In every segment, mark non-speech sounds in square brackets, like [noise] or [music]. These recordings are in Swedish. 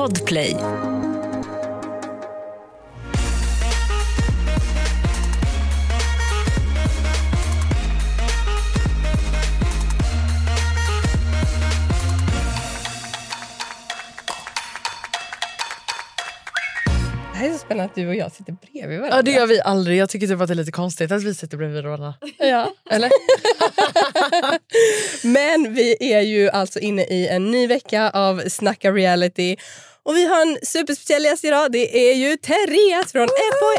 Podplay. Spännande att du och jag sitter bredvid varandra. Ja, det gör vi aldrig. Jag tycker typ att det är lite konstigt att vi sitter bredvid varandra. Ja. [laughs] Eller? [laughs] Men vi är ju alltså inne i en ny vecka av Snacka reality. Och vi har en superspeciell gäst idag. Det är ju Therese från F-Boy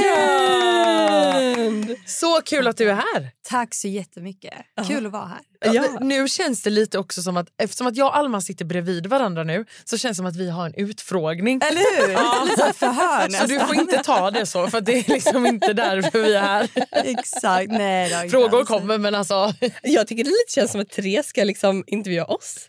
Island! Så kul att du är här. Tack så jättemycket. Kul att vara här. Ja. Nu känns det lite också som att eftersom att jag och Alma sitter bredvid varandra nu så känns det som att vi har en utfrågning. Eller hur? Ja. Lite förhör Så du får inte ta det så för det är liksom inte därför vi är här. Exakt. Nej, Frågor alls. kommer men alltså... Jag tycker det lite känns som att Therese ska liksom intervjua oss.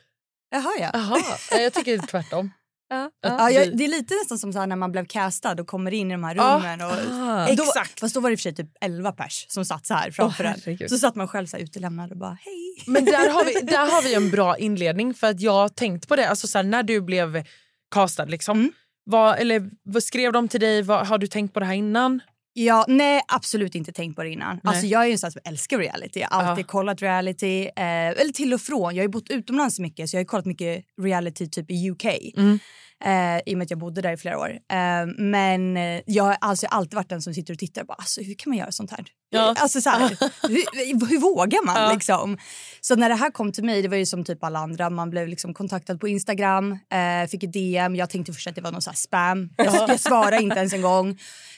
Jaha, ja. Jaha, jag tycker tvärtom. Ja. Ja, det är lite nästan som så här när man blev castad och kommer in i de här rummen. Och, Ah. Då, Exakt. fast då var det i och för sig typ 11 pers som satt så här framför Åh, en. Så satt man själv så här utelämnad och bara hej. Men där har, vi, [laughs] där har vi en bra inledning för att jag har tänkt på det. Alltså så här, när du blev castad, liksom, Mm. vad, eller, vad skrev de till dig? Vad, har du tänkt på det här innan? Ja, nej, absolut inte tänkt på det innan. Alltså, jag är ju en sån som älskar reality. Jag har alltid Ja. kollat reality. Eh, eller till och från. Jag har ju bott utomlands mycket så jag har ju kollat mycket reality typ i UK. Mm. Eh, I och med att jag bodde där i flera år. Eh, men eh, jag har alltså alltid varit den som sitter och tittar och bara alltså, hur kan man göra sånt här? Ja. Alltså, så här [laughs] hur, hur vågar man Ja. liksom? Så när det här kom till mig, det var ju som typ alla andra. Man blev liksom kontaktad på Instagram, eh, fick ett DM. Jag tänkte först att det var någon så spam. Jag, jag svarade inte ens en [laughs] gång.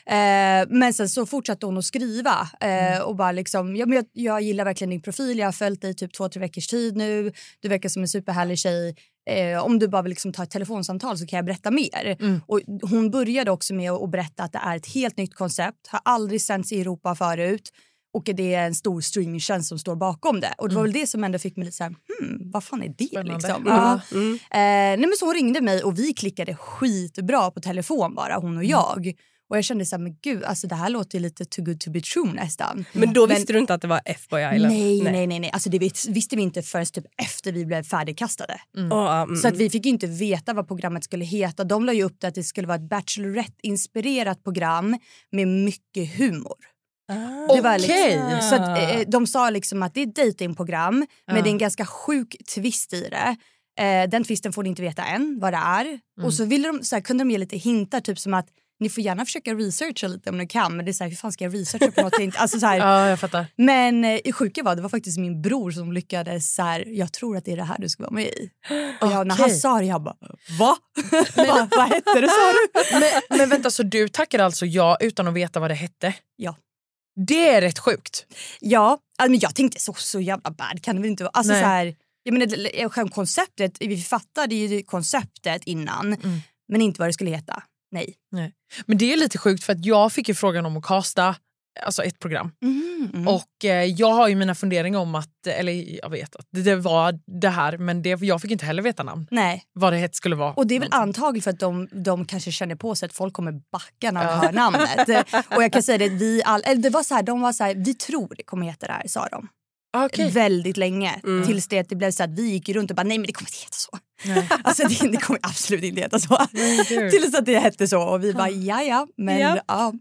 Eh, men sen så fortsatte hon att skriva eh, och bara liksom, ja, men jag, jag gillar verkligen din profil, jag har följt dig i typ två, tre veckors tid nu. Du verkar som en superhärlig tjej. Eh, om du bara vill liksom ta ett telefonsamtal så kan jag berätta mer. Och hon började också med att berätta att det är ett helt nytt koncept, har aldrig sänts i Europa förut och det är en stor streamingtjänst som står bakom det. Och det var väl det som ändå fick mig lite så här, hmm, vad fan är det Spännande. liksom? Mm. Ja. Mm. Eh, nej men så hon ringde mig och vi klickade skitbra på telefon bara, hon och Mm. jag. Och jag kände så här, men gud, alltså det här låter ju lite too good to be true nästan. Men då visste du inte att det var F-Boy Island? Nej, nej, nej, nej. Alltså det vis- visste vi inte förrän typ efter vi blev färdigkastade. Åh, ja, mm. Så att vi fick ju inte veta vad programmet skulle heta. De la ju upp det att det skulle vara ett Bachelorette-inspirerat program med mycket humor. Ah. Var Okej. liksom, så att, eh, de sa liksom att det är ett datingprogram men Ja. det är en ganska sjuk twist i det. Eh, den twisten får ni inte veta än vad det är. Och så, ville de, så här, kunde de ge lite hintar typ som att ni får gärna försöka researcha lite om ni kan men det är så här, hur fan ska jag researcha på något? jag inte- alltså, så här, [laughs] Ja, jag fattar. Men eh, det sjuka var det var faktiskt min bror som lyckades så här, jag tror att det är det här du ska vara med i. Och jag, när han sa det jag bara va? [laughs] Va? Vad hette det sa du? [laughs] Men, men vänta, så du tackade alltså ja utan att veta vad det hette? Ja. Det är rätt sjukt. Ja, men jag tänkte så, så jävla bad kan det väl inte vara. Alltså, Nej. så här, jag menar, konceptet, vi fattade ju konceptet innan Mm. men inte vad det skulle heta. Nej. Men det är lite sjukt för att jag fick ju frågan om att kasta alltså ett program. Mm, mm. Och eh, jag har ju mina funderingar om att, eller jag vet att det var det här men det, jag fick inte heller veta namn. Nej. Vad det hette skulle vara. Och det är väl antagligen för att de, de kanske känner på sig att folk kommer backa när de hör namnet. [laughs] Och jag kan säga det, vi all, det var så här, de var så här, vi tror det kommer heta det här sa de. Ah, okej. Väldigt länge. Mm. Tills det, det blev så att vi gick runt och bara nej men det kommer inte heta så. Nej. [laughs] Alltså det, det kommer absolut inte heta så. Tills att det hette så och vi bara ja ja men Ja. ja.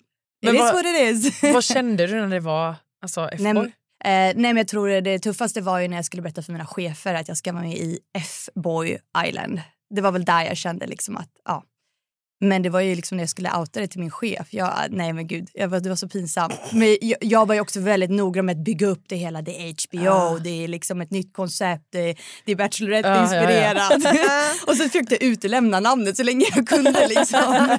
Men It is vad- what it is. [laughs] Vad [laughs] kände du när det var alltså, Nej, F-boy? Eh, nej men jag tror det tuffaste var ju när jag skulle berätta för mina chefer att jag ska vara med i F-boy Island. Det var väl där jag kände liksom att ja. Men det var ju liksom när jag skulle outa det till min chef. Jag, nej men gud, jag var, det var så pinsamt. Men jag, jag var ju också väldigt noggrann med att bygga upp det hela. Det är HBO, Ah. det är liksom ett nytt koncept, det är, det är Ja, ja, Bachelorette-inspirerat. [laughs] och så försökte jag utelämna namnet så länge jag kunde. Liksom.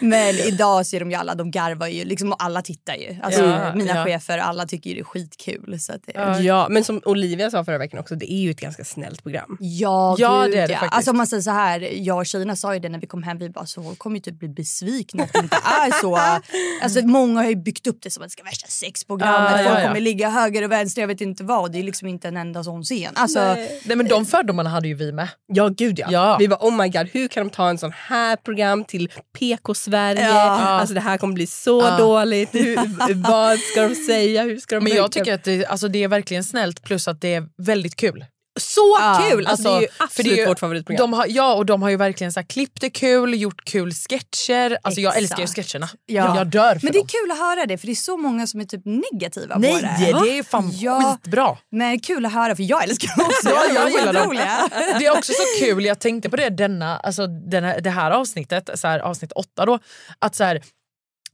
Men idag så är de ju alla, de garvar ju, liksom, och alla tittar ju. Alltså, Ja, mina ja. chefer, alla tycker ju det är skitkul. Så det, Ja. Ja, men som Olivia sa förra veckan också, det är ju ett ganska snällt program. Ja, Ja, gud, det är det ja. faktiskt. Alltså om man säger så här, jag och tjejerna sa ju det när vi kom hem, vi bara så folk kommer ju typ bli besvikna att det inte är så. [laughs] Alltså många har ju byggt upp det som att det ska vara värsta sexprogrammet, Ja, ja, folk ja. kommer ligga höger och vänster, jag vet inte vad. Det är liksom inte en enda sån scen. Alltså, Nej, men de fördomarna hade ju vi med. Ja, gud ja. Ja. Vi var oh my god, hur kan de ta en sån här program till PK-Sverige? Ja. Alltså det här kommer bli så Ja. dåligt. Hur, vad ska de säga? Hur ska de Men jag tycker att det, alltså det är verkligen snällt plus att det är väldigt kul. Så Ja, kul! Alltså, det är ju absolut det är ju- vårt favoritprogram. De har, ja, och de har ju verkligen så här, klippt det kul, gjort kul sketcher. Alltså, jag älskar ju sketcherna. Ja. Jag dör för Men det är dem. kul att höra det för det är så många som är typ negativa Nej, på det. det är fan Ja. skitbra. Men kul att höra för jag älskar [laughs] dem också. Ja, jag är gillar dem. [laughs] Det är också så kul, jag tänkte på det denna, alltså den här, det här avsnittet, så här, avsnitt åtta då, att så här,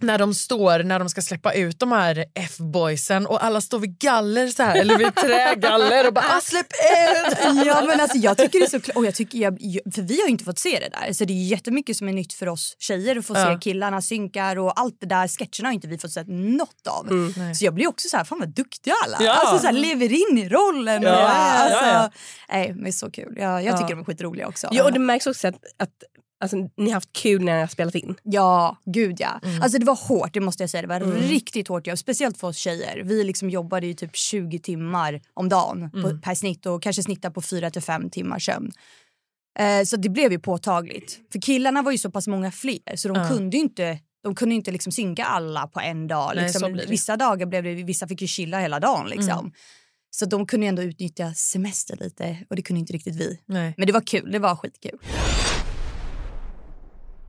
när de står, när de ska släppa ut de här F-boysen och alla står vid galler så här, eller vid trägaller och bara ah, släpp ut! Ja, men alltså, jag tycker det är så kl- och jag tycker jag, För vi har ju inte fått se det där. Så det är jättemycket som är nytt för oss tjejer att få Ja. se killarna synkar och allt det där. Sketcherna har inte vi fått se något av. Nej. Så jag blir också så här, fan vad duktiga alla. Ja. Alltså så här, lever in i rollen. Ja, och, ja, alltså, ja. Nej, men det är så kul. Jag, jag Ja. tycker de är skitroliga också. Ja, och det märks också att, att alltså, ni har haft kul när ni har spelat in. Ja, gud ja. Mm. Alltså det var hårt, det måste jag säga. Det var riktigt hårt jobb. Speciellt för oss tjejer. Vi liksom jobbade ju typ 20 timmar om dagen på, Mm. per snitt och kanske snittar på 4 till 5 timmar sömn. Eh, så det blev ju påtagligt. För killarna var ju så pass många fler så de Ja. kunde inte de kunde inte liksom synka alla på en dag. Nej, Liksom. Vissa dagar blev det, vissa fick ju chilla hela dagen. Liksom. Mm. Så de kunde ändå utnyttja semester lite och det kunde inte riktigt vi. Nej. Men det var kul, det var skitkul.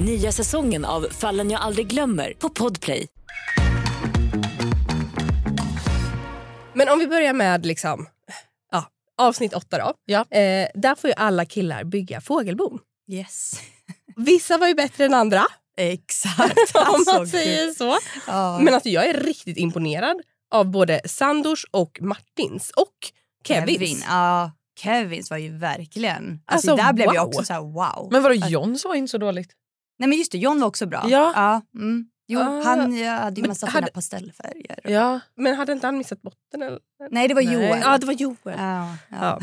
Nya säsongen av Fallen jag aldrig glömmer på Podplay. Men om vi börjar med liksom, ja, avsnitt åtta då. Ja. Eh, där får ju alla killar bygga fågelbon. Yes. [laughs] Vissa var ju bättre än andra, Exakt. [laughs] om Alltså, man gud. säger så. Ja. Men alltså, jag är riktigt imponerad av både Sandors och Martins och Kevins. Kevin, ja. Kevins var ju verkligen... Alltså, Alltså, där blev jag wow. också så här wow. Men vadå, Johns var inte så dåligt? Nej men just det, John var också bra. Ja. mm. Jo, Ah. han ja, hade ju massa hade- fina pastellfärger. Ja. Men hade inte han missat botten? Eller? Nej, det var Nej. Joel. Ja, det var Joel. Ja, ja. Ja.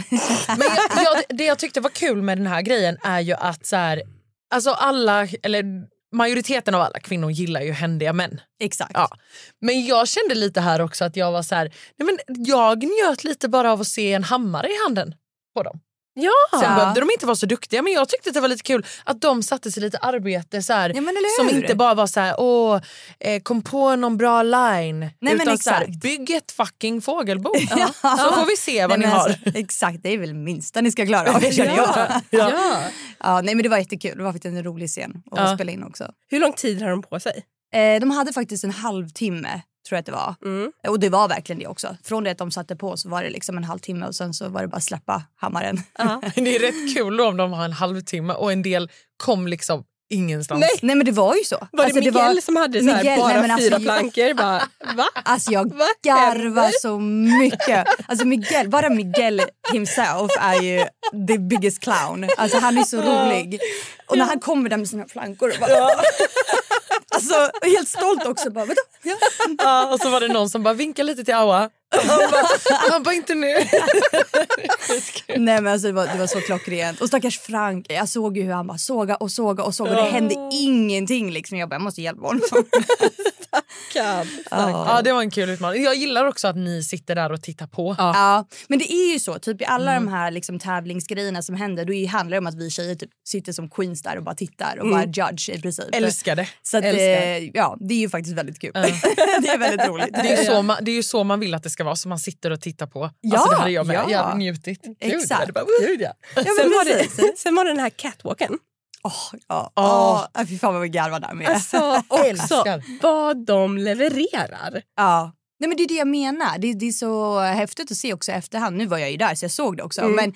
Men jag, jag, det jag tyckte var kul med den här grejen är ju att så här, alltså alla, eller majoriteten av alla kvinnor gillar ju händiga män. Exakt. Ja. Men jag kände lite här också att jag var så här, nej men jag njöt lite bara av att se en hammare i handen på dem. Ja. Sen behövde de inte vara så duktiga men jag tyckte att det var lite kul att de satte sig lite arbete så här, Ja, men som inte bara var så här, åh, eh, kom på någon bra line. men utan så här, exakt. bygg ett fucking fågelbo. [laughs] Ja. Så får vi se vad Nej, ni men har. Alltså, exakt, det är väl minsta ni ska klara av [laughs] känner jag. [laughs] Ja. Ja. Ja, nej, men det var jättekul. Det var faktiskt en rolig scen att Ja. spela in också. Hur lång tid har de på sig? Eh, de hade faktiskt en halvtimme tror jag att det var. Mm. Och det var verkligen det också. Från det att de satte på så var det liksom en halvtimme och sen så var det bara att släppa hammaren. [laughs] Det är rätt kul om de har en halvtimme och en del kom liksom ingenstans. Nej. Nej men det var ju så. Var det Alltså, Miguel som hade så här Miguel, bara nej, men alltså, fyra jag- plankor? Bara, [laughs] va? Alltså jag Vad garvar så mycket. Alltså Miguel, bara Miguel himself är ju the biggest clown. Alltså han är så rolig. Och när han kommer där med sina flankor och bara... [laughs] Alltså helt stolt också. Bara, "Vadå? ja. Ja, och så var det någon som bara vinkade lite till Awa. Han bara, han bara inte nu. Nej men alltså det var, det var så klockrent. Och stackars Frank, jag såg ju hur han bara såga och såga och såga och det hände ingenting liksom. Jag bara, jag måste hjälpa honom. [laughs] Kan. Ja, det var en kul utmaning. Jag gillar också att ni sitter där och tittar på. Ja, men det är ju så. Typ I alla de här liksom, tävlingsgrejerna som händer då är- handlar det om att vi tjejer typ, sitter som queens där och bara tittar och bara judge i princip. Älskar det. Så att, Älskar. eh, ja, det är ju faktiskt väldigt kul. [laughs] det är väldigt roligt. Det är, ju så man, det är ju så man vill att det ska vara, så man sitter och tittar på. Ja, alltså, det hade jag med. ja. Jag hade njutit. Gud, Exakt. jag hade bara, Gud, ja. Ja, men Sen var, det, [laughs] sen var det den här catwalken. Åh, ja. Åh. Åh, fy fan vad vi garvar där med. Alltså [laughs] också vad de levererar. Ja. Nej, men det är det jag menar. Det, det är så häftigt att se också efterhand. Nu var jag ju där så jag såg det också. Mm. Men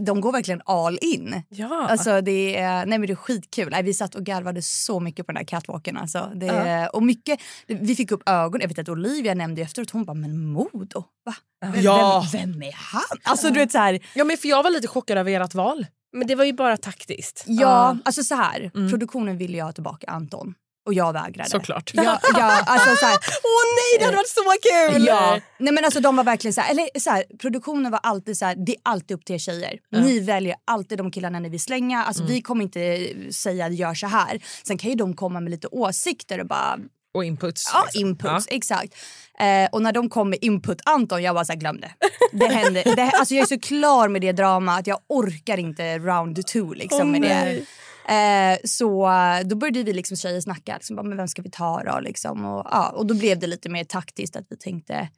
de går verkligen all in. Ja. Alltså det är, nej men det är skitkul. Vi satt och garvade så mycket på den där catwalken. Alltså. Det, Ja. och mycket, vi fick upp ögonen. Jag vet att Olivia nämnde efteråt, hon bara men Modo, va? Vem, Ja. vem, vem är han? Alltså du vet så här, Ja, men för jag var lite chockad över ert val. Men det var ju bara taktiskt. ja, alltså så här. Mm. Produktionen ville ju ha tillbaka Anton. Och jag vägrade. Såklart. Ja, ja, alltså så här, [laughs] Åh nej, det hade varit så kul! Ja. Nej, men alltså, de var verkligen så här, eller så här, produktionen var alltid så här, det är alltid upp till er tjejer. Ni väljer alltid de killarna ni vill slänga. Alltså, Vi kommer inte säga gör så här. Sen kan ju de komma med lite åsikter och bara Och inputs. Ja, liksom. inputs. Exakt. Eh, och när de kom med input Anton, jag bara så här, glöm det. Det hände. Det, alltså jag är så klar med det drama att jag orkar inte round two liksom Åh, med det. Eh, så eh, då började vi liksom tjejer snacka. Liksom, bara, men vem ska vi ta då? Liksom, och, ja, och då blev det lite mer taktiskt att vi tänkte...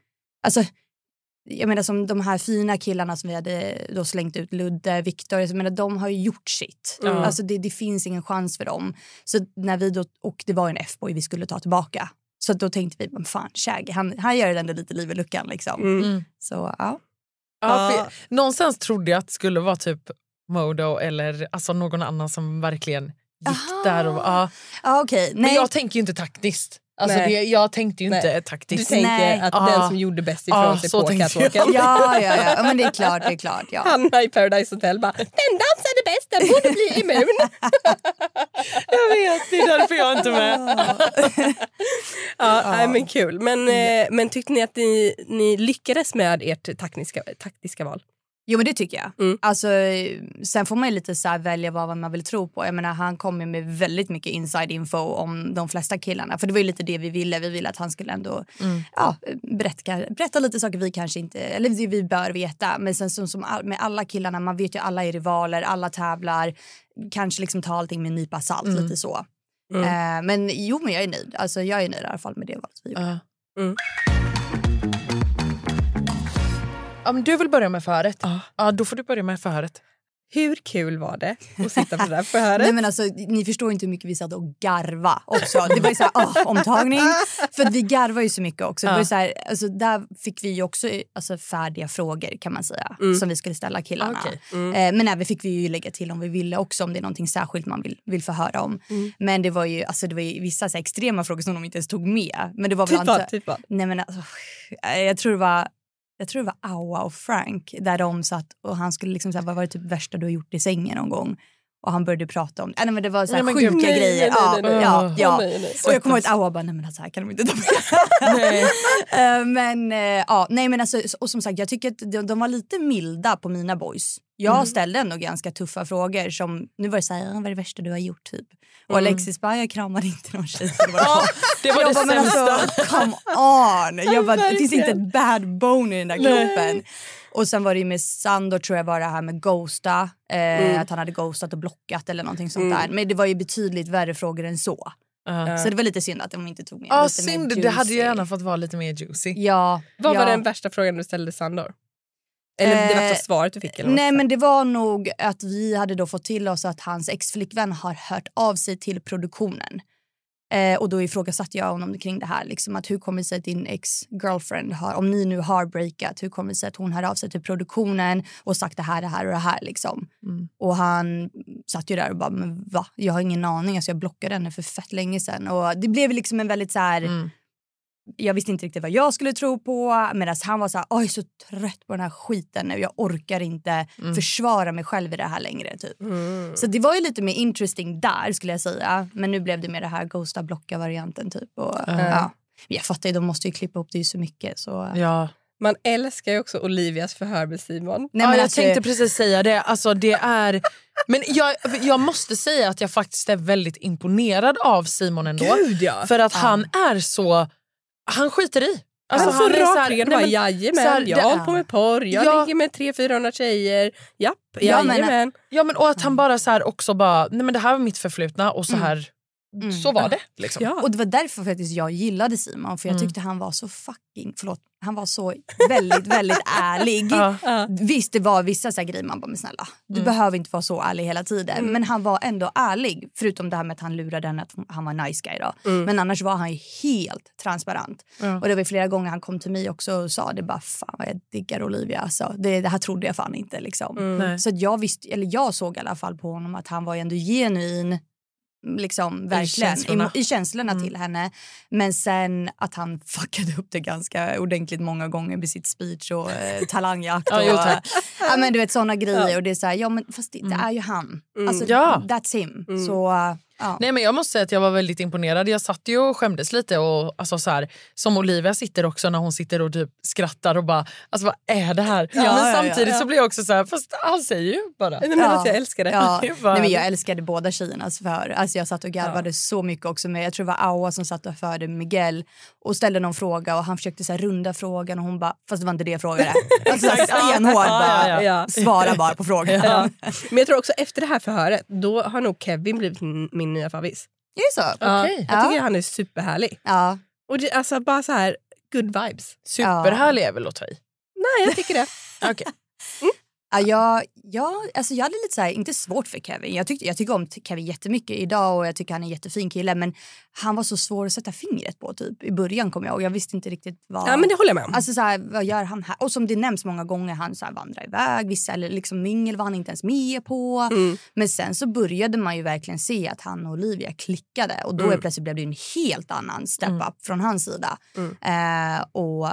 Alltså, jag menar som de här fina killarna som vi hade då slängt ut, Ludde, Viktor, jag menar, de har ju gjort sitt. Alltså det, det finns ingen chans för dem. Så när vi då, och det var en F-boy vi skulle ta tillbaka. Så då tänkte vi, men fan Shaggy, han, han gör ändå lite liv i luckan liksom. Mm. Så ja. Ja, för, någonstans trodde jag att det skulle vara typ Modo eller alltså någon annan som verkligen gick Aha. där. Och, ja. Ja okej. Men Nej. jag tänker ju inte taktiskt. Alltså det, jag tänkte ju inte Nej. Du taktiskt. tänker Nej. att Ah. den som gjorde bäst ifrån Ah, sig på catwalken. Ja, ja, ja, ja. Men det är klart, det är klart. Ja. Hanna i Paradise Hotel bara “den dansade bäst, den borde bli immun”. [laughs] Jag vet, det är därför jag inte är med. [laughs] ja, nej, men kul. Men, eh, men tyckte ni att ni, ni lyckades med ert taktiska, taktiska val? Jo men det tycker jag. Mm. Alltså, sen får man ju lite så välja vad man vill tro på. Jag menar, han kom ju med väldigt mycket inside info om de flesta killarna. För det var ju lite det vi ville. Vi ville att han skulle ändå ja, berätta, berätta lite saker vi kanske inte, eller vi, vi bör veta. Men sen som, som all, med alla killarna, man vet ju alla är rivaler, alla tävlar. Kanske liksom ta allting med en nypa salt, lite så. Eh, men jo men jag är nöjd. Alltså, jag är nöjd i alla fall med det valet vi gjorde. Ja. Mm. Ja, men du vill börja med förrätt? Ja. då får du börja med förrätt. Hur kul var det att sitta på det där förhöret? Nej, men alltså, ni förstår inte hur mycket vi satt och garva också. Det var ju så här, åh, omtagning. För att vi garvar ju så mycket också. Det var ju så här, alltså, där fick vi ju också alltså, färdiga frågor kan man säga. Som vi skulle ställa killarna. Okej. Eh, men även fick vi ju lägga till om vi ville också. Om det är någonting särskilt man vill, vill få höra om. Men det var ju, alltså, det var ju vissa så här, extrema frågor som de inte ens tog med. Men det var väl typ vad? Typ vad? Nej men alltså, jag tror det var jag tror det var Aua och Frank där de satt och han skulle liksom säga vad var det typ värsta du har gjort i sängen någon gång? Och han började prata om det. Nej, men det var så här Nej, men sjuka gud, nej, grejer. nej, nej, ja, nej. ja, Åh, ja. nej, nej. Och jag kommer ihåg att Aua bara, nej men alltså, här kan de inte ta med. [laughs] Eh, men eh, ja, nej men alltså, och som sagt jag tycker att de, de var lite milda på mina boys. Jag Mm. ställde ändå ganska tuffa frågor som, nu var det så här, "Ja, vad är det värsta du har gjort typ? Och Mm. Alexis bara, jag kramade inte någon tjej. Så [laughs] det var Ja, det var jag det bara, men sämsta. alltså, come on! Jag bara, det finns inte ett bad bone i den där kroppen. Och sen var det med Sandor tror jag var det här med ghosta. Eh, Att han hade ghostat och blockat eller någonting sånt där. Men det var ju betydligt värre frågor än så. Ja. Så det var lite synd att de inte tog med Ja, lite mer synd. Det hade ju juicy. gärna fått vara lite mer juicy. Ja. Vad ja. var den värsta frågan du ställde Sandor? Eller det Eh, värsta svaret du fick? Eller Nej men det var nog att vi hade då fått till oss att hans exflickvän har hört av sig till produktionen. Eh, och då ifrågasatte jag honom kring det här. Liksom, att hur kommer det sig att din ex-girlfriend har, om ni nu har breakat, hur kommer det sig att hon hör av sig till produktionen och sagt det här, det här och det här liksom. Mm. Och han satt ju där och bara, men va? Jag har ingen aning, alltså jag blockade henne för fett länge sedan. Och det blev liksom en väldigt så här, Mm. Jag visste inte riktigt vad jag skulle tro på medan han var så här, "Oj, jag är så trött på den här skiten nu. Jag orkar inte försvara mig själv i det här längre. Typ. Mm. Så det var ju lite mer interesting där skulle jag säga. Men nu blev det mer det här ghosta blocka varianten typ. Och, ja. Men Jag fattar ju, de måste ju klippa ihop det är så mycket. Så. Ja. Man älskar ju också Olivias förhör med Simon. Nej, ja, men jag alltså- tänkte precis säga det. Alltså, det är... Men jag, jag måste säga att jag faktiskt är väldigt imponerad av Simon ändå. Gud ja! För att han är så... Han skiter i. Alltså, han så är så nej, bara jajamän, så här, jag har hållit på med porr, jag Ja. ligger med 300-400 tjejer. Japp, Ja, men- jajamän. Ja, men, och att han bara så här också bara, nej men det här var mitt förflutna och så här, Mm. Så var det. Liksom. Ja. Och det var därför faktiskt jag gillade Simon. För jag Mm. tyckte han var så fucking, förlåt, han var så väldigt, väldigt [laughs] ärlig. Ja. Visst det var vissa så här grejer man bara men snälla du Mm. behöver inte vara så ärlig hela tiden. Men han var ändå ärlig. Förutom det här med att han lurade henne att han var nice guy då. Men annars var han ju helt transparent. Och det var flera gånger han kom till mig också och sa det bara fan vad jag diggar Olivia alltså. Det, det här trodde jag fan inte liksom. Så att jag visste, eller jag såg i alla fall på honom att han var ändå genuin liksom verkligen känslorna. i, i känslorna till henne. Men sen att han [laughs] fuckade upp det ganska ordentligt många gånger med sitt speech och eh, [laughs] talangjakt. Ja, och, jo, tack. ja, men du vet såna grejer och det är så här, ja men fast det, det är ju han. Alltså, Ja. That's him. Så uh, Ja. Nej, men jag måste säga att jag var väldigt imponerad. Jag satt ju och skämdes lite. Och, alltså, så här, som Olivia sitter också när hon sitter och typ skrattar och bara, alltså vad är det här? Ja, men samtidigt ja. så blir jag också så här, fast han säger ju bara. Nej, men alltså, jag älskar det. Ja. [laughs] Bara- Nej, men jag älskade båda tjejernas förhör. Alltså jag satt och garvade så mycket också med, jag tror det var Aua som satt och förde Miguel och ställde någon fråga och han försökte så här, runda frågan och hon bara, fast det var inte det jag frågade. [laughs] Alltså stenhård bara, Ja, ja, ja. svara bara på frågan. Ja. [laughs] Men jag tror också efter det här förhöret, då har nog Kevin blivit min, min nya favvis. Är det så? Ja, Okej. Jag tycker Ja. han är superhärlig. Ja. Och det, alltså bara så här, good vibes. Superhärlig är väl att ta i. Nej, jag tycker det. [laughs] Okej. Ja, jag, jag, alltså jag hade lite så här, inte svårt för Kevin. Jag, tyckte, jag tycker om Kevin jättemycket idag och jag tycker han är en jättefin kille. Men han var så svår att sätta fingret på typ. I början kom jag och jag visste inte riktigt vad... Ja, men det håller jag med om. Alltså så här, vad gör han här? Och som det nämns många gånger, han så här vandrar iväg. Vissa eller liksom mingel var han inte ens med på. Mm. Men sen så började man ju verkligen se att han och Olivia klickade. Och då Mm. plötsligt blev det en helt annan step Mm. up från hans sida. Mm. Eh, och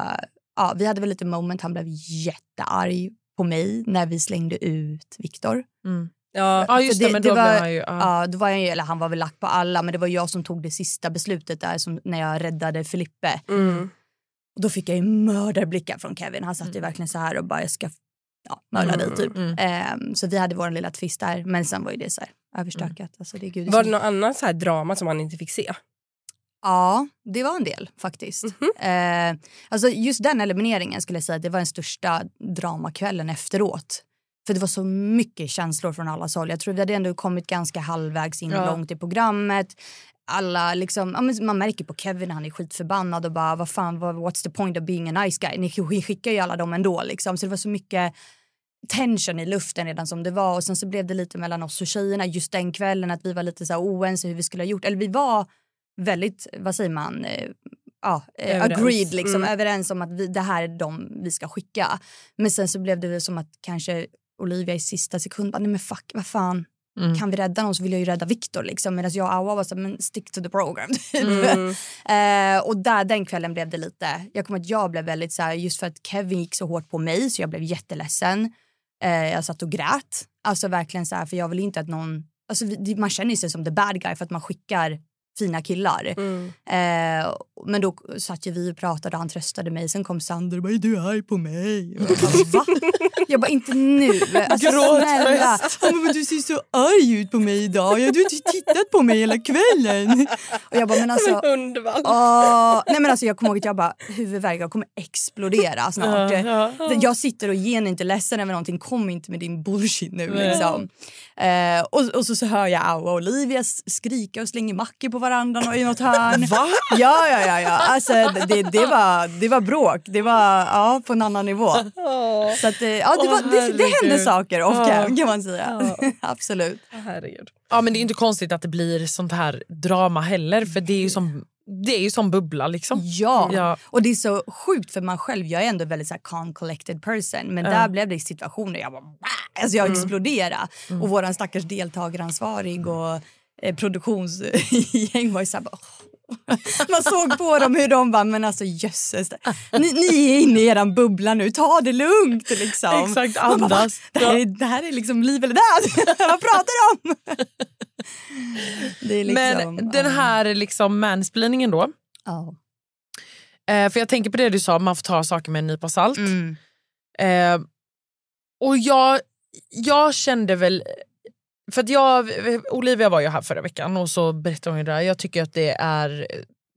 ja, vi hade väl lite moment, han blev jättearg på mig när vi slängde ut Viktor. Mm. Ja, Ja just För det, men då var, blev han ju... Ja. ja, då var jag, eller han var väl lack på alla men det var jag som tog det sista beslutet där som, när jag räddade Filippe. mm. Och då fick jag ju mördarblickar från Kevin. Han satt ju verkligen så här och bara jag ska ja, mörda dig typ. Mm. Ehm, så vi hade vår lilla tvist där. Men sen var ju det så här överstökat. Alltså, det är gud, Var det något annat så här drama som han inte fick se? Ja, det var en del faktiskt. Eh, alltså just den elimineringen skulle jag säga det var den största dramakvällen efteråt. För det var så mycket känslor från alla håll. Jag tror vi hade ändå kommit ganska halvvägs in Ja. långt i programmet. Alla liksom, ja, man märker på Kevin han är skitförbannad och bara vad fan vad, what's the point of being a nice guy? Ni sk- skickar ju alla dem ändå liksom. Så det var så mycket tension i luften redan som det var och sen så blev det lite mellan oss och tjejerna just den kvällen att vi var lite så oense hur vi skulle ha gjort. Eller vi var väldigt, vad säger man, eh, ja, eh, Överens. agreed liksom, Mm. överens om att vi, det här är de vi ska skicka. Men sen så blev det väl som att kanske Olivia i sista sekund bara, nej men fuck, vad fan, Mm. kan vi rädda någon så vill jag ju rädda Viktor liksom. Medan jag och Awa var så men stick to the program. [laughs] Mm. Eh, och där den kvällen blev det lite, jag kommer att jag blev väldigt så här, just för att Kevin gick så hårt på mig så jag blev jätteledsen. Eh, jag satt och grät. Alltså verkligen så här, för jag vill inte att någon, alltså man känner sig som the bad guy för att man skickar fina killar. Mm. Eh, men då satt ju vi och pratade och han tröstade mig. Sen kom Sander och bara, är du arg på mig? Och jag bara, va? Jag bara, inte nu. Alltså, snälla. Han bara, du ser så arg ut på mig idag. Ja, du har inte tittat på mig hela kvällen. Och jag bara, men alltså. Som en hundvalp. Åh, nej men alltså jag kommer ihåg att jag bara huvudvärk, jag kommer explodera snart. Ja, ja. Jag sitter och ger inte ledsen över någonting, kom inte med din bullshit nu liksom. Eh, och, och så, så hör jag Aua och Olivia skrika och slänga mackor på varandra och i något hörn. Va? Ja, ja, ja. ja. Alltså, det, det, var, det var bråk. Det var ja, på en annan nivå. Så att, eh, ja, det, var, det, det hände saker off cam kan man säga. [laughs] Absolut. Herregud. Ja, men det är inte konstigt att det blir sånt här drama heller för det är ju som, det är ju som bubbla liksom. Ja. Ja. och det är så sjukt för man själv, jag är ändå väldigt så här calm collected person men där blev det situationer jag bara alltså jag exploderade och våran stackars deltagaransvarig och eh, produktionsgäng var ju så här bara, man såg på dem hur de bara, men alltså jösses. Ni, ni är inne i eran bubbla nu, ta det lugnt liksom. Exakt, Man bara, andas. Det här, är, det här är liksom liv eller död. [laughs] Vad pratar du om? liksom, Men den här liksom mansplainingen då. Ja. Eh, för jag tänker på det du sa, man får ta saker med en nypa salt. Mm. Eh, och jag, jag kände väl... För att jag, Olivia var ju här förra veckan och så berättade hon ju det där. Jag tycker att det är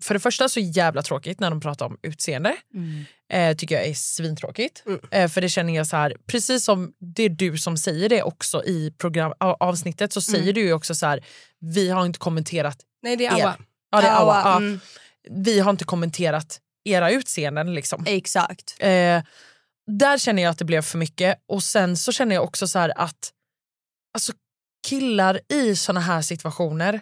för det första så jävla tråkigt när de pratar om utseende. Mm. Eh, tycker jag är svintråkigt. Mm. Eh, för det känner jag så här, precis som det är du som säger det också i program, avsnittet så säger Mm. du ju också så här, vi har inte kommenterat Nej, det är er. Awa. Ja, det är Awa. Ja. Mm. Vi har inte kommenterat era utseenden liksom. Exakt. Eh, där känner jag att det blev för mycket. Och sen så känner jag också så att alltså, killar i såna här situationer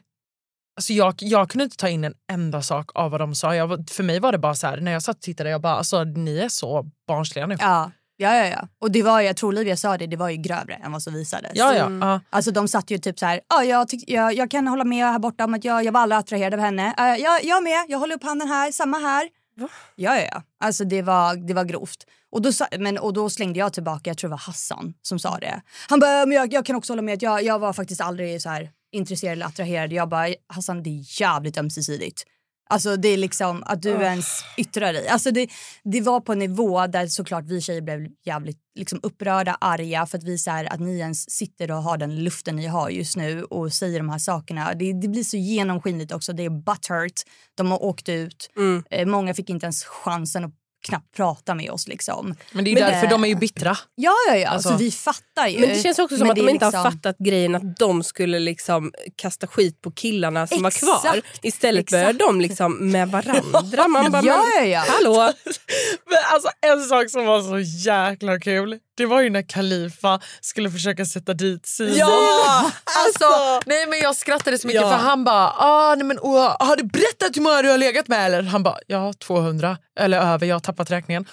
Alltså jag, jag kunde inte ta in en enda sak av vad de sa. Jag, för mig var det bara så här, när jag satt och tittade, jag bara alltså ni är så barnsliga nu. Ja. Ja, ja, ja. Och det var, jag tror Olivia sa det, det var ju grövre än vad som visades. ja, ja, Mm. Alltså de satt ju typ så här, ja, jag, tyck, jag, jag kan hålla med här borta om att jag, jag var aldrig attraherad av henne. Uh, jag, jag med, jag håller upp handen här, samma här. Ja, ja, ja. Alltså det var, det var grovt. Och då, sa- men, och då slängde jag tillbaka, jag tror det var Hassan som sa det. Han bara, men jag, jag kan också hålla med att jag, jag var faktiskt aldrig så här intresserad eller attraherad. Jag bara, Hassan det är jävligt ömsesidigt. Alltså det är liksom att du ens yttrar dig. Alltså det, det var på en nivå där såklart vi tjejer blev jävligt liksom upprörda, arga för att vi så här, att ni ens sitter och har den luften ni har just nu och säger de här sakerna. Det, det blir så genomskinligt också. Det är butthurt. De har åkt ut. Eh, många fick inte ens chansen att knappt prata med oss liksom. Men det är ju Men, därför eh, de är ju bittra. Ja, ja, ja. Alltså- Alltså, vi fattar ju. Men det känns också som Men att det de inte har liksom- fattat grejen att de skulle liksom kasta skit på killarna som var kvar. Exakt. Istället Exakt. börjar de liksom med varandra. [laughs] Man bara, Ja, ja, ja. hallå? [laughs] [laughs] Men alltså, en sak som var så jäkla kul det var ju när Khalifa skulle försöka sätta dit Simon. Ja! [laughs] Alltså, nej men jag skrattade så mycket Ja. för han bara ah, nej men, åh, har du berättat hur många du har legat med? Eller han bara ja 200 eller över, jag har tappat räkningen.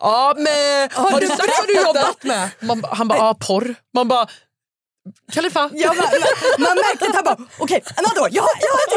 Ja men har, du sagt vad du jobbat med? Man, han bara ja porr. Man bara Khalifa. Ja, man, man, man märkte att han bara, okej, vadå? Jag, jag har en till, jag har.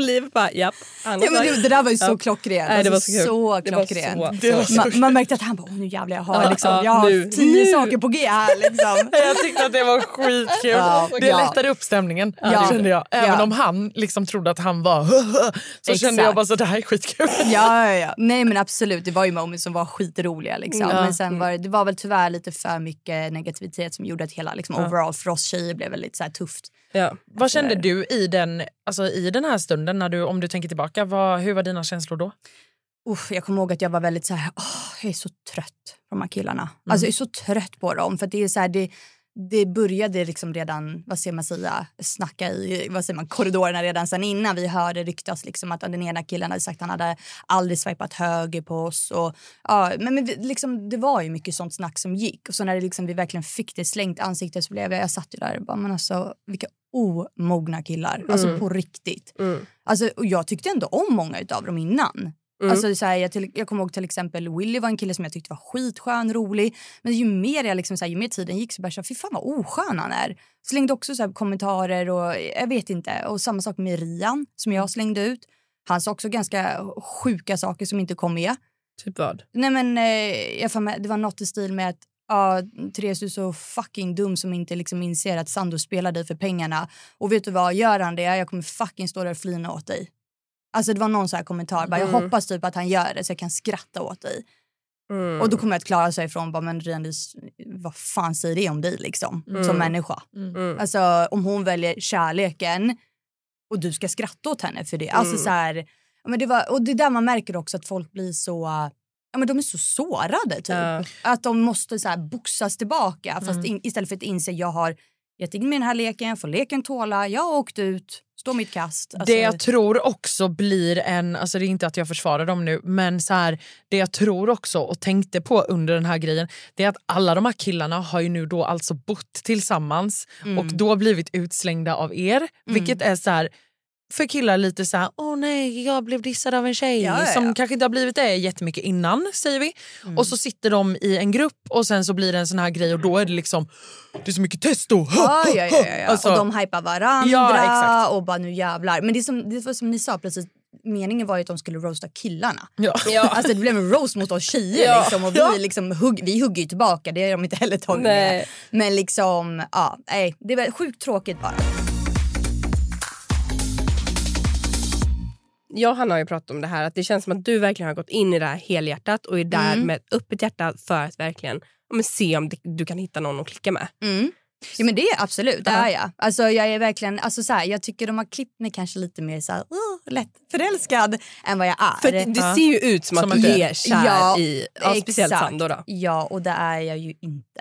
Och Liv bara, japp. Ja, men det, det där var ju så klockrent. Nej, det var Alltså, så kul. så Det var klockrent. så- så Man, man märkte att han bara, nu jävlar jag har, Ja, liksom, ja, jag har nu, tio nu. saker på G här. Liksom. [laughs] Jag tyckte att det var skitkul. Ja, det ja. lättade upp stämningen Ja. kände jag. Även Ja. om han liksom trodde att han var så kände Exakt. jag bara så det här är skitkul. [laughs] Ja, ja, ja. Nej men absolut, det var ju moments som var skitroliga. Liksom. Ja. Men sen var det, det var väl tyvärr lite för mycket negativitet som gjorde att hela liksom, overall för oss tjejer blev väldigt så här, tufft. Ja. Vad kände du i den, alltså, i den här stunden, när du, om du tänker tillbaka? Vad, hur var dina känslor då? Uff, jag kommer ihåg att jag var väldigt så här, åh, jag är så trött på de här killarna. Alltså jag är så trött på dem. För det är så här, det, det började liksom redan, vad ska man säga, snacka i vad säger man, korridorerna redan sen innan vi hörde ryktas liksom att den ena killen hade sagt att han hade aldrig swipat höger på oss. Och, ja, men, men liksom, det var ju mycket sånt snack som gick. Och så när det liksom, vi verkligen fick det slängt ansiktet så blev jag, jag satt ju där och bara, men alltså vilka omogna killar. Alltså på riktigt. Mm. Alltså, och jag tyckte ändå om många av dem innan. Mm. Alltså, så här, jag, till, jag kommer ihåg till exempel Willy var en kille som jag tyckte var skitskön, rolig. Men ju mer, jag liksom, så här, ju mer tiden gick så bara så här, fy fan vad oskön han är. Slängde också så här, kommentarer och jag vet inte. Och samma sak med Rian som jag slängde ut. Han sa också ganska sjuka saker som inte kom med. Typ vad? Nej men eh, jag med, det var något i stil med att Ja, Therese, du är så fucking dum som inte liksom inser att Sandro spelar dig för pengarna. Och vet du vad, gör han det, jag kommer fucking stå där och flina åt dig. Alltså det var någon så här kommentar, bara, jag Mm. hoppas typ att han gör det så jag kan skratta åt dig. Mm. Och då kommer jag att klara sig ifrån, bara, men Rian, vad fan säger det om dig liksom, Mm. som människa? Mm. Alltså om hon väljer kärleken och du ska skratta åt henne för det. Alltså Mm. så här, men det var, och det är där man märker också att folk blir så Ja, men de är så sårade typ. Ja. Att de måste så här boxas tillbaka fast Mm. in, istället för att inse jag har gett in mig i den här leken, får leken tåla, jag har åkt ut, står mitt kast. Alltså, Det jag tror också blir en, alltså det är inte att jag försvarar dem nu, men så här, det jag tror också och tänkte på under den här grejen, det är att alla de här killarna har ju nu då alltså bott tillsammans Mm. och då blivit utslängda av er, vilket är så här för killar lite så här, åh nej jag blev dissad av en tjej Ja, ja, som ja. kanske inte har blivit det jättemycket innan säger vi. Mm. Och så sitter de i en grupp och sen så blir det en sån här grej och då är det liksom, det är så mycket testo. Ja, ja, ja, ja, ja. Alltså- och de hypar varandra Ja, exakt. och bara nu jävlar. Men det, som, det var som ni sa precis, meningen var ju att de skulle roasta killarna. Ja. [laughs] Alltså det blev en roast mot oss tjejer Ja. liksom, och vi, liksom, hugg, vi hugger ju tillbaka, det har de inte heller tagit Nej. med. Men liksom, ja, nej, det var sjukt tråkigt bara. Jag och Hanna har ju pratat om det här att det känns som att du verkligen har gått in i det här helhjärtat och är där Mm. med ett öppet hjärta för att verkligen ja, men se om det, du kan hitta någon att klicka med. Mm. Ja, men det är absolut, det är jag. Alltså, jag är verkligen, alltså, så här, jag tycker de har klippt mig kanske lite mer så här, "Åh, lätt förälskad än vad jag är. För det, det ser ju ut som, Som att du är kär Ja, i ja, speciellt. Sandro. Då. Ja, och det är jag ju inte.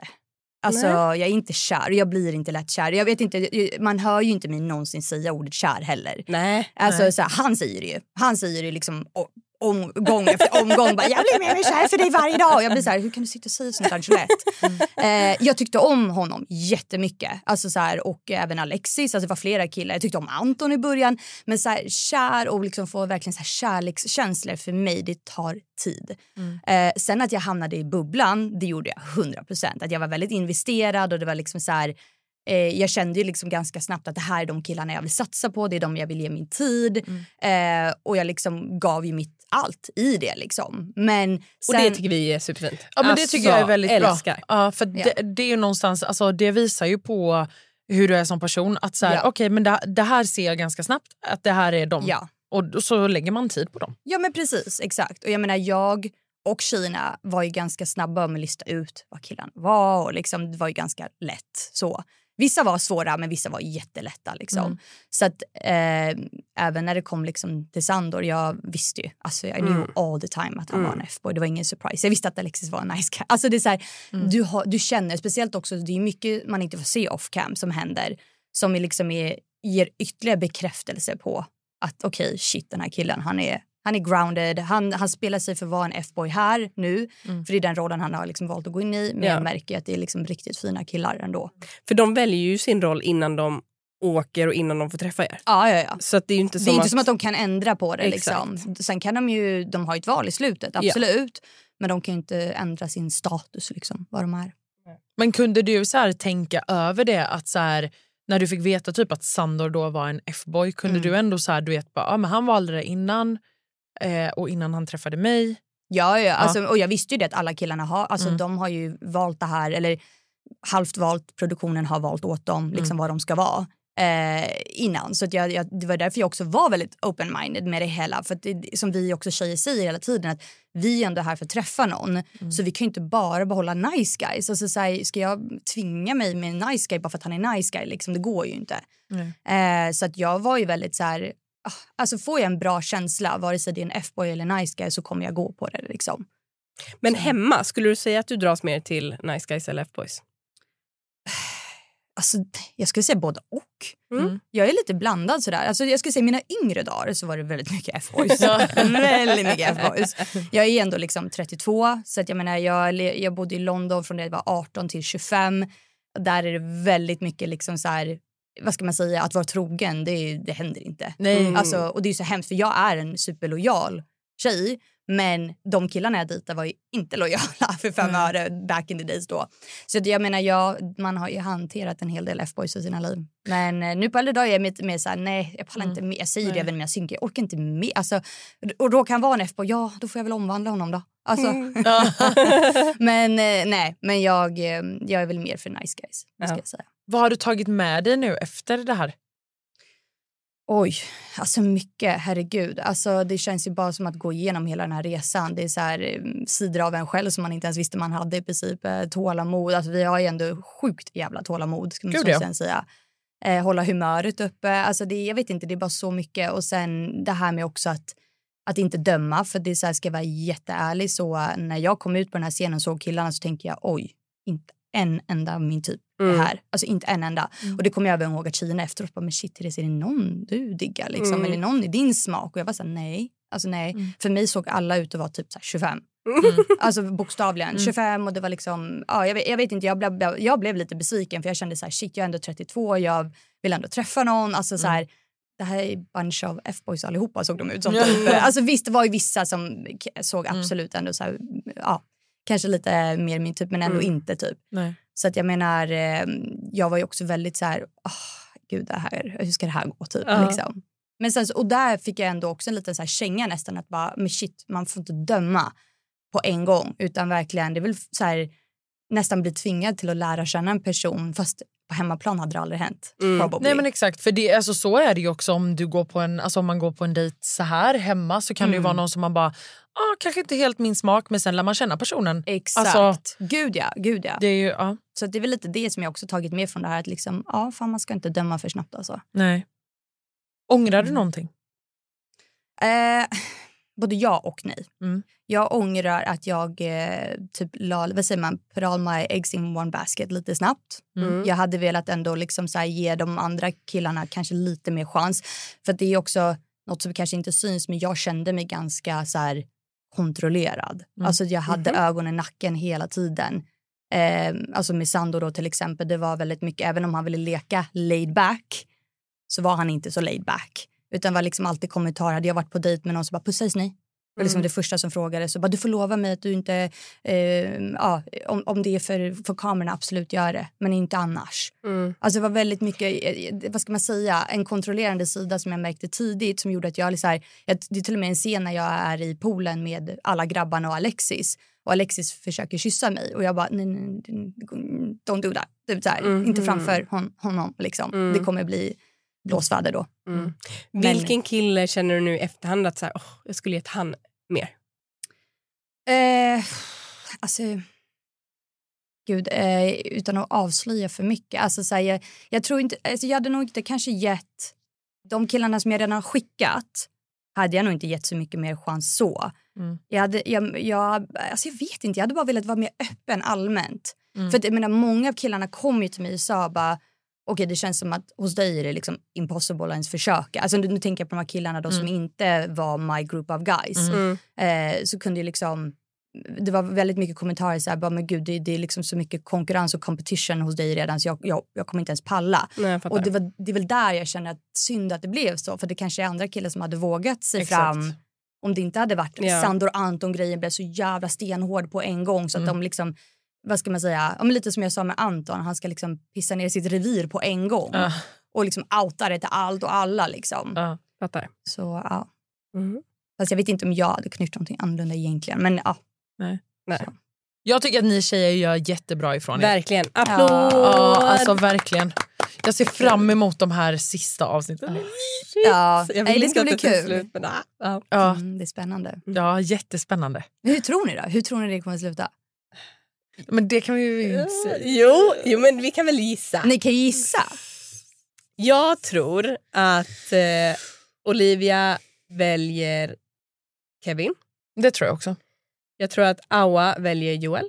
Alltså, Nej. jag är inte kär och jag blir inte lätt kär. Jag vet inte, man hör ju inte mig någonsin säga ordet kär heller. Nej. Alltså, Nej. så här, han säger det ju. Han säger det liksom omgång efter omgång. Bara, jag blir mer och mer kär för dig varje dag. Och jag blir så här, hur kan du sitta och säga sånt här så lätt? Eh, jag tyckte om honom jättemycket. Alltså, så här, och även Alexis. Alltså, det var flera killar. Jag tyckte om Anton i början. Men så här, kär och liksom få verkligen så här, kärlekskänslor för mig, det tar tid. Eh, sen att jag hamnade i bubblan, det gjorde jag 100%. Att jag var väldigt investerad och det var liksom så här Eh, jag kände ju liksom ganska snabbt att det här är de killarna jag vill satsa på, det är de jag vill ge min tid. Eh, och jag liksom gav ju mitt allt i det. Liksom. Men Och sen, det tycker vi är superfint. Ja, men det Alltså, tycker jag är väldigt älskar. bra. Ja, för Ja. Det, det är ju någonstans, alltså, det visar ju på hur du är som person. Att så här, Ja. okej, men det, det här ser jag ganska snabbt att det här är dem. Ja. Och så lägger man tid på dem. Ja men precis, exakt. Och jag menar jag och Kina var ju ganska snabba med att lista ut vad killarna var och liksom, det var ju ganska lätt så. Vissa var svåra men vissa var jättelätta liksom. Mm. Så att eh, även när det kom liksom till Sandor, jag visste ju, alltså jag knew Mm. all the time att han var en F-boy. Det var ingen surprise. Jag visste att Alexis var en nice guy. Alltså det är så här, Mm. du, har, du känner, speciellt också, det är mycket man inte får se off cam som händer som liksom är, ger ytterligare bekräftelse på att okej, shit den här killen, han är, han är grounded, han, han spelar sig för att vara en F-boy här nu, Mm. för det är den rollen han har liksom valt att gå in i. Men Ja. jag märker att det är liksom riktigt fina killar ändå. För de väljer ju sin roll innan de åker och innan de får träffa er. Ja, ja, ja. Så att det är ju inte Det som är inte att... som att de kan ändra på det. Exakt. Liksom. Sen kan de ju, de har ju ett val i slutet, Ja. absolut. Men de kan ju inte ändra sin status, liksom, vad de är. Men kunde du så här tänka över det att så här, när du fick veta typ att Sandor då var en F-boy, kunde Mm. du ändå så här, du vet, bara, ja, men han valde det innan eh, och innan han träffade mig. Ja, ja. Alltså, och jag visste ju det att alla killarna har, alltså, Mm. de har ju valt det här, eller halvt valt, produktionen har valt åt dem liksom, vad de ska vara. Eh, innan. Så att jag, jag, det var därför jag också var väldigt open-minded med det hela. För det, som vi också tjejer säger hela tiden att vi är ändå här för att träffa någon. Så vi kan ju inte bara behålla nice guys. Alltså, så här, ska jag tvinga mig med en nice guy bara för att han är nice guy? Liksom, det går ju inte. Eh, så att jag var ju väldigt så här... Alltså får jag en bra känsla, vare sig det är en F-boy eller nice guy, så kommer jag gå på det. Liksom. Men hemma, skulle du säga att du dras mer till nice guys eller F-boys? Alltså, jag skulle säga både och. Mm. Jag är lite blandad sådär. Alltså, jag skulle säga mina yngre dagar så var det väldigt mycket F-boys. [laughs] väldigt mycket F-boys. Jag är ändå liksom 32 så att jag menar jag, jag bodde i London från det jag var 18 till 25. Där är det väldigt mycket liksom så här, vad ska man säga, att vara trogen det, det händer inte. Nej. Alltså, och det är så hemskt för jag är en superlojal tjej men de killarna jag dejtade var ju inte lojala [laughs] för fem öre back in the days då. Så jag menar, jag, man har ju hanterat en hel del F-boys i sina liv. Men eh, nu på äldre dagar är jag mer, mer såhär, nej jag pallar inte med. Jag säger det även när jag synker, jag orkar inte med. Alltså, och då kan vara en F-boy, ja då får jag väl omvandla honom då. Alltså, [laughs] men eh, nej, men jag, eh, jag är väl mer för nice guys. det Ska Ja. jag säga. Vad har du tagit med dig nu efter det här? Oj, alltså mycket. Herregud. Alltså, det känns ju bara som att gå igenom hela den här resan. Det är så här, eh, sidor av en själv som man inte ens visste man hade i princip. Eh, Tålamod. Alltså, vi har ju ändå sjukt jävla tålamod. Ska man Gud, ja. säga. Eh, hålla humöret uppe. Alltså, det, jag vet inte, det är bara så mycket. Och sen det här med också att, att inte döma. För det är så här, ska jag vara jätteärlig så när jag kom ut på den här scenen och såg killarna så tänkte jag oj, inte en enda av min typ Mm. här. Alltså inte en enda. Och det kommer jag även ihåg att tjejerna efteråt bara, men shit Therese, är det någon du diggar liksom? Mm. Eller någon i din smak? Och jag var så här, nej. Alltså nej. För mig såg alla ut att vara typ så här 25. [laughs] Alltså bokstavligen. 25 och det var liksom, ja jag vet, jag vet inte, jag blev, jag blev lite besviken för jag kände så här, shit jag är ändå 32, jag vill ändå träffa någon. Alltså så här, det här är bunch av F-boys allihopa såg de ut som. Typ. [laughs] Alltså visst det var ju vissa som såg absolut ändå så här, ja kanske lite mer min typ men ändå inte typ. Nej. Så att jag menar, eh, jag var ju också väldigt så här, oh, gud det här, hur ska det här gå typ. Ja. Liksom. Men sen, och där fick jag ändå också en liten så här känga nästan att bara, men shit, man får inte döma på en gång utan verkligen, det väl så här, nästan bli tvingad till att lära känna en person fast på hemmaplan hade det aldrig hänt. Probably. Nej men exakt, för det, alltså, så är det ju också om, du går på en, alltså, om man går på en dejt så här hemma så kan det ju Mm. vara någon som man bara, ah, kanske inte helt min smak men sen lär man känna personen. Exakt. Alltså, gud ja, gud ja. det är ju, ja, Så det är väl lite det som jag också tagit med från det här att liksom, ja fan man ska inte döma för snabbt alltså. nej. Ångrar Mm. du någonting? Eh, både ja och nej. Mm. Jag ångrar att jag eh, typ la, vad säger man, put all my eggs in one basket lite snabbt. Mm. Jag hade velat ändå liksom så här ge de andra killarna kanske lite mer chans. För det är också något som kanske inte syns men jag kände mig ganska så här kontrollerad. Alltså jag hade ögonen i nacken hela tiden. Eh, alltså med Sando då till exempel, det var väldigt mycket, även om han ville leka laid back så var han inte så laid back. Utan var liksom alltid kommentarer. Hade jag varit på dejt med någon som bara pussades ni? var liksom Mm. det första som frågades. Så bara, du får lova mig att du inte, eh, ja, om, om det är för, för kamerorna, absolut gör det. Men inte annars. Mm. Alltså det var väldigt mycket, eh, vad ska man säga, en kontrollerande sida som jag märkte tidigt som gjorde att jag, så här, jag det är till och med en scen när jag är i poolen med alla grabbarna och Alexis och Alexis försöker kyssa mig och jag bara nej, nej, nej don't do that. Typ så här, Mhm. Inte framför hon, honom liksom. Mm. Det kommer bli blåsväder då. Mm. Men- Vilken kille känner du nu i efterhand att så här, åh, jag skulle gett han mer? Eh, alltså... Gud, eh, utan att avslöja för mycket. Alltså, så här, jag, jag tror inte... Alltså, jag hade nog inte kanske gett... De killarna som jag redan har skickat hade jag nog inte gett så mycket mer chans så. Mm. Jag, hade, jag, jag, alltså jag vet inte, jag hade bara velat vara mer öppen allmänt. Mm. För att, jag menar, många av killarna kom ju till mig och sa bara okej det känns som att hos dig är det liksom impossible att ens försöka. Alltså, nu, nu tänker jag på de här killarna då som inte var my group of guys. Mm. Eh, så kunde ju liksom det var väldigt mycket kommentarer så här, bara, men gud det, det är liksom så mycket konkurrens och competition hos dig redan så jag, jag, jag kommer inte ens palla. Nej. Och det, var, det är väl där jag känner att synd att det blev så för det kanske är andra killar som hade vågat sig Exakt. fram om det inte hade varit Ja. Sandor Anton-grejen blev så jävla stenhård på en gång så att Mm. de liksom vad ska man säga, ja, lite som jag sa med Anton, han ska liksom pissa ner sitt revir på en gång Ja. och liksom outa det till allt och alla liksom. Ja. fattar. Så ja. Mm. Fast jag vet inte om jag hade kunnat gjort någonting annorlunda egentligen. Men ja. Nej. Jag tycker att ni tjejer gör jättebra ifrån er. Verkligen. Applåd! Ja, alltså verkligen. Jag ser fram emot de här sista avsnitten. ja. Jag Nej, vill det ska bli kul. Slut, men, ah, ja. Mm, det är spännande. ja, jättespännande. Men hur tror ni då? Hur tror ni det kommer att sluta? Men det kan vi ju inte säga. Jo, jo, men vi kan väl gissa. Ni kan gissa. Jag tror att eh, Olivia väljer Kevin. Det tror jag också. Jag tror att Awa väljer Joel.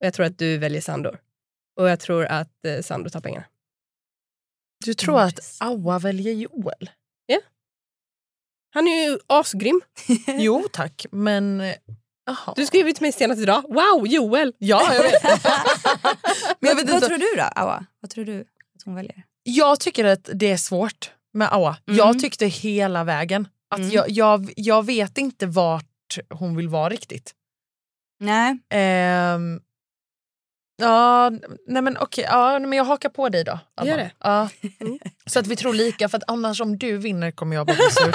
Och jag tror att du väljer Sandor. Och jag tror att eh, Sandor tar pengarna. Du tror att Awa väljer Joel? Han är ju asgrym. [laughs] Jo tack, men... eh, Jaha. Du skrev ju till mig senast idag. Wow, Joel! Ja, jag vet. [laughs] men jag, vet vad inte. tror du då, Awa? Vad tror du att hon väljer? jag tycker att det är svårt med Awa. Mm. Jag tyckte hela vägen. Att Mm. jag, jag, jag vet inte vart hon vill vara riktigt. Nej. Ehm, ja, nej men okej, ja, men jag hakar på dig då. Alma. Gör det. Ja. [laughs] Mm. Så att vi tror lika, för att annars om du vinner kommer jag bara bli sur. [laughs]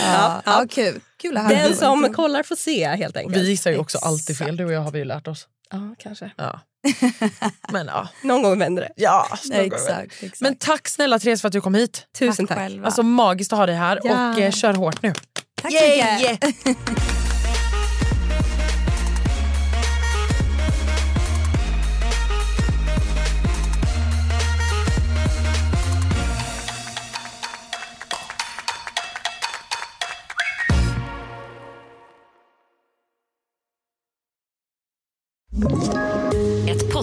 Ja, ja. kul. Kul att. Den som kollar får se helt enkelt. Vi gissar ju också alltid fel, du och jag har vi ju lärt oss. Ja, kanske. Ja. [laughs] Men ja, Någon gång vänder det. ja Ja, exakt, exakt. Men tack snälla Therese för att du kom hit. Tusen tack. själva. Alltså magiskt att ha dig här Ja. och eh, kör hårt nu. Tack så mycket.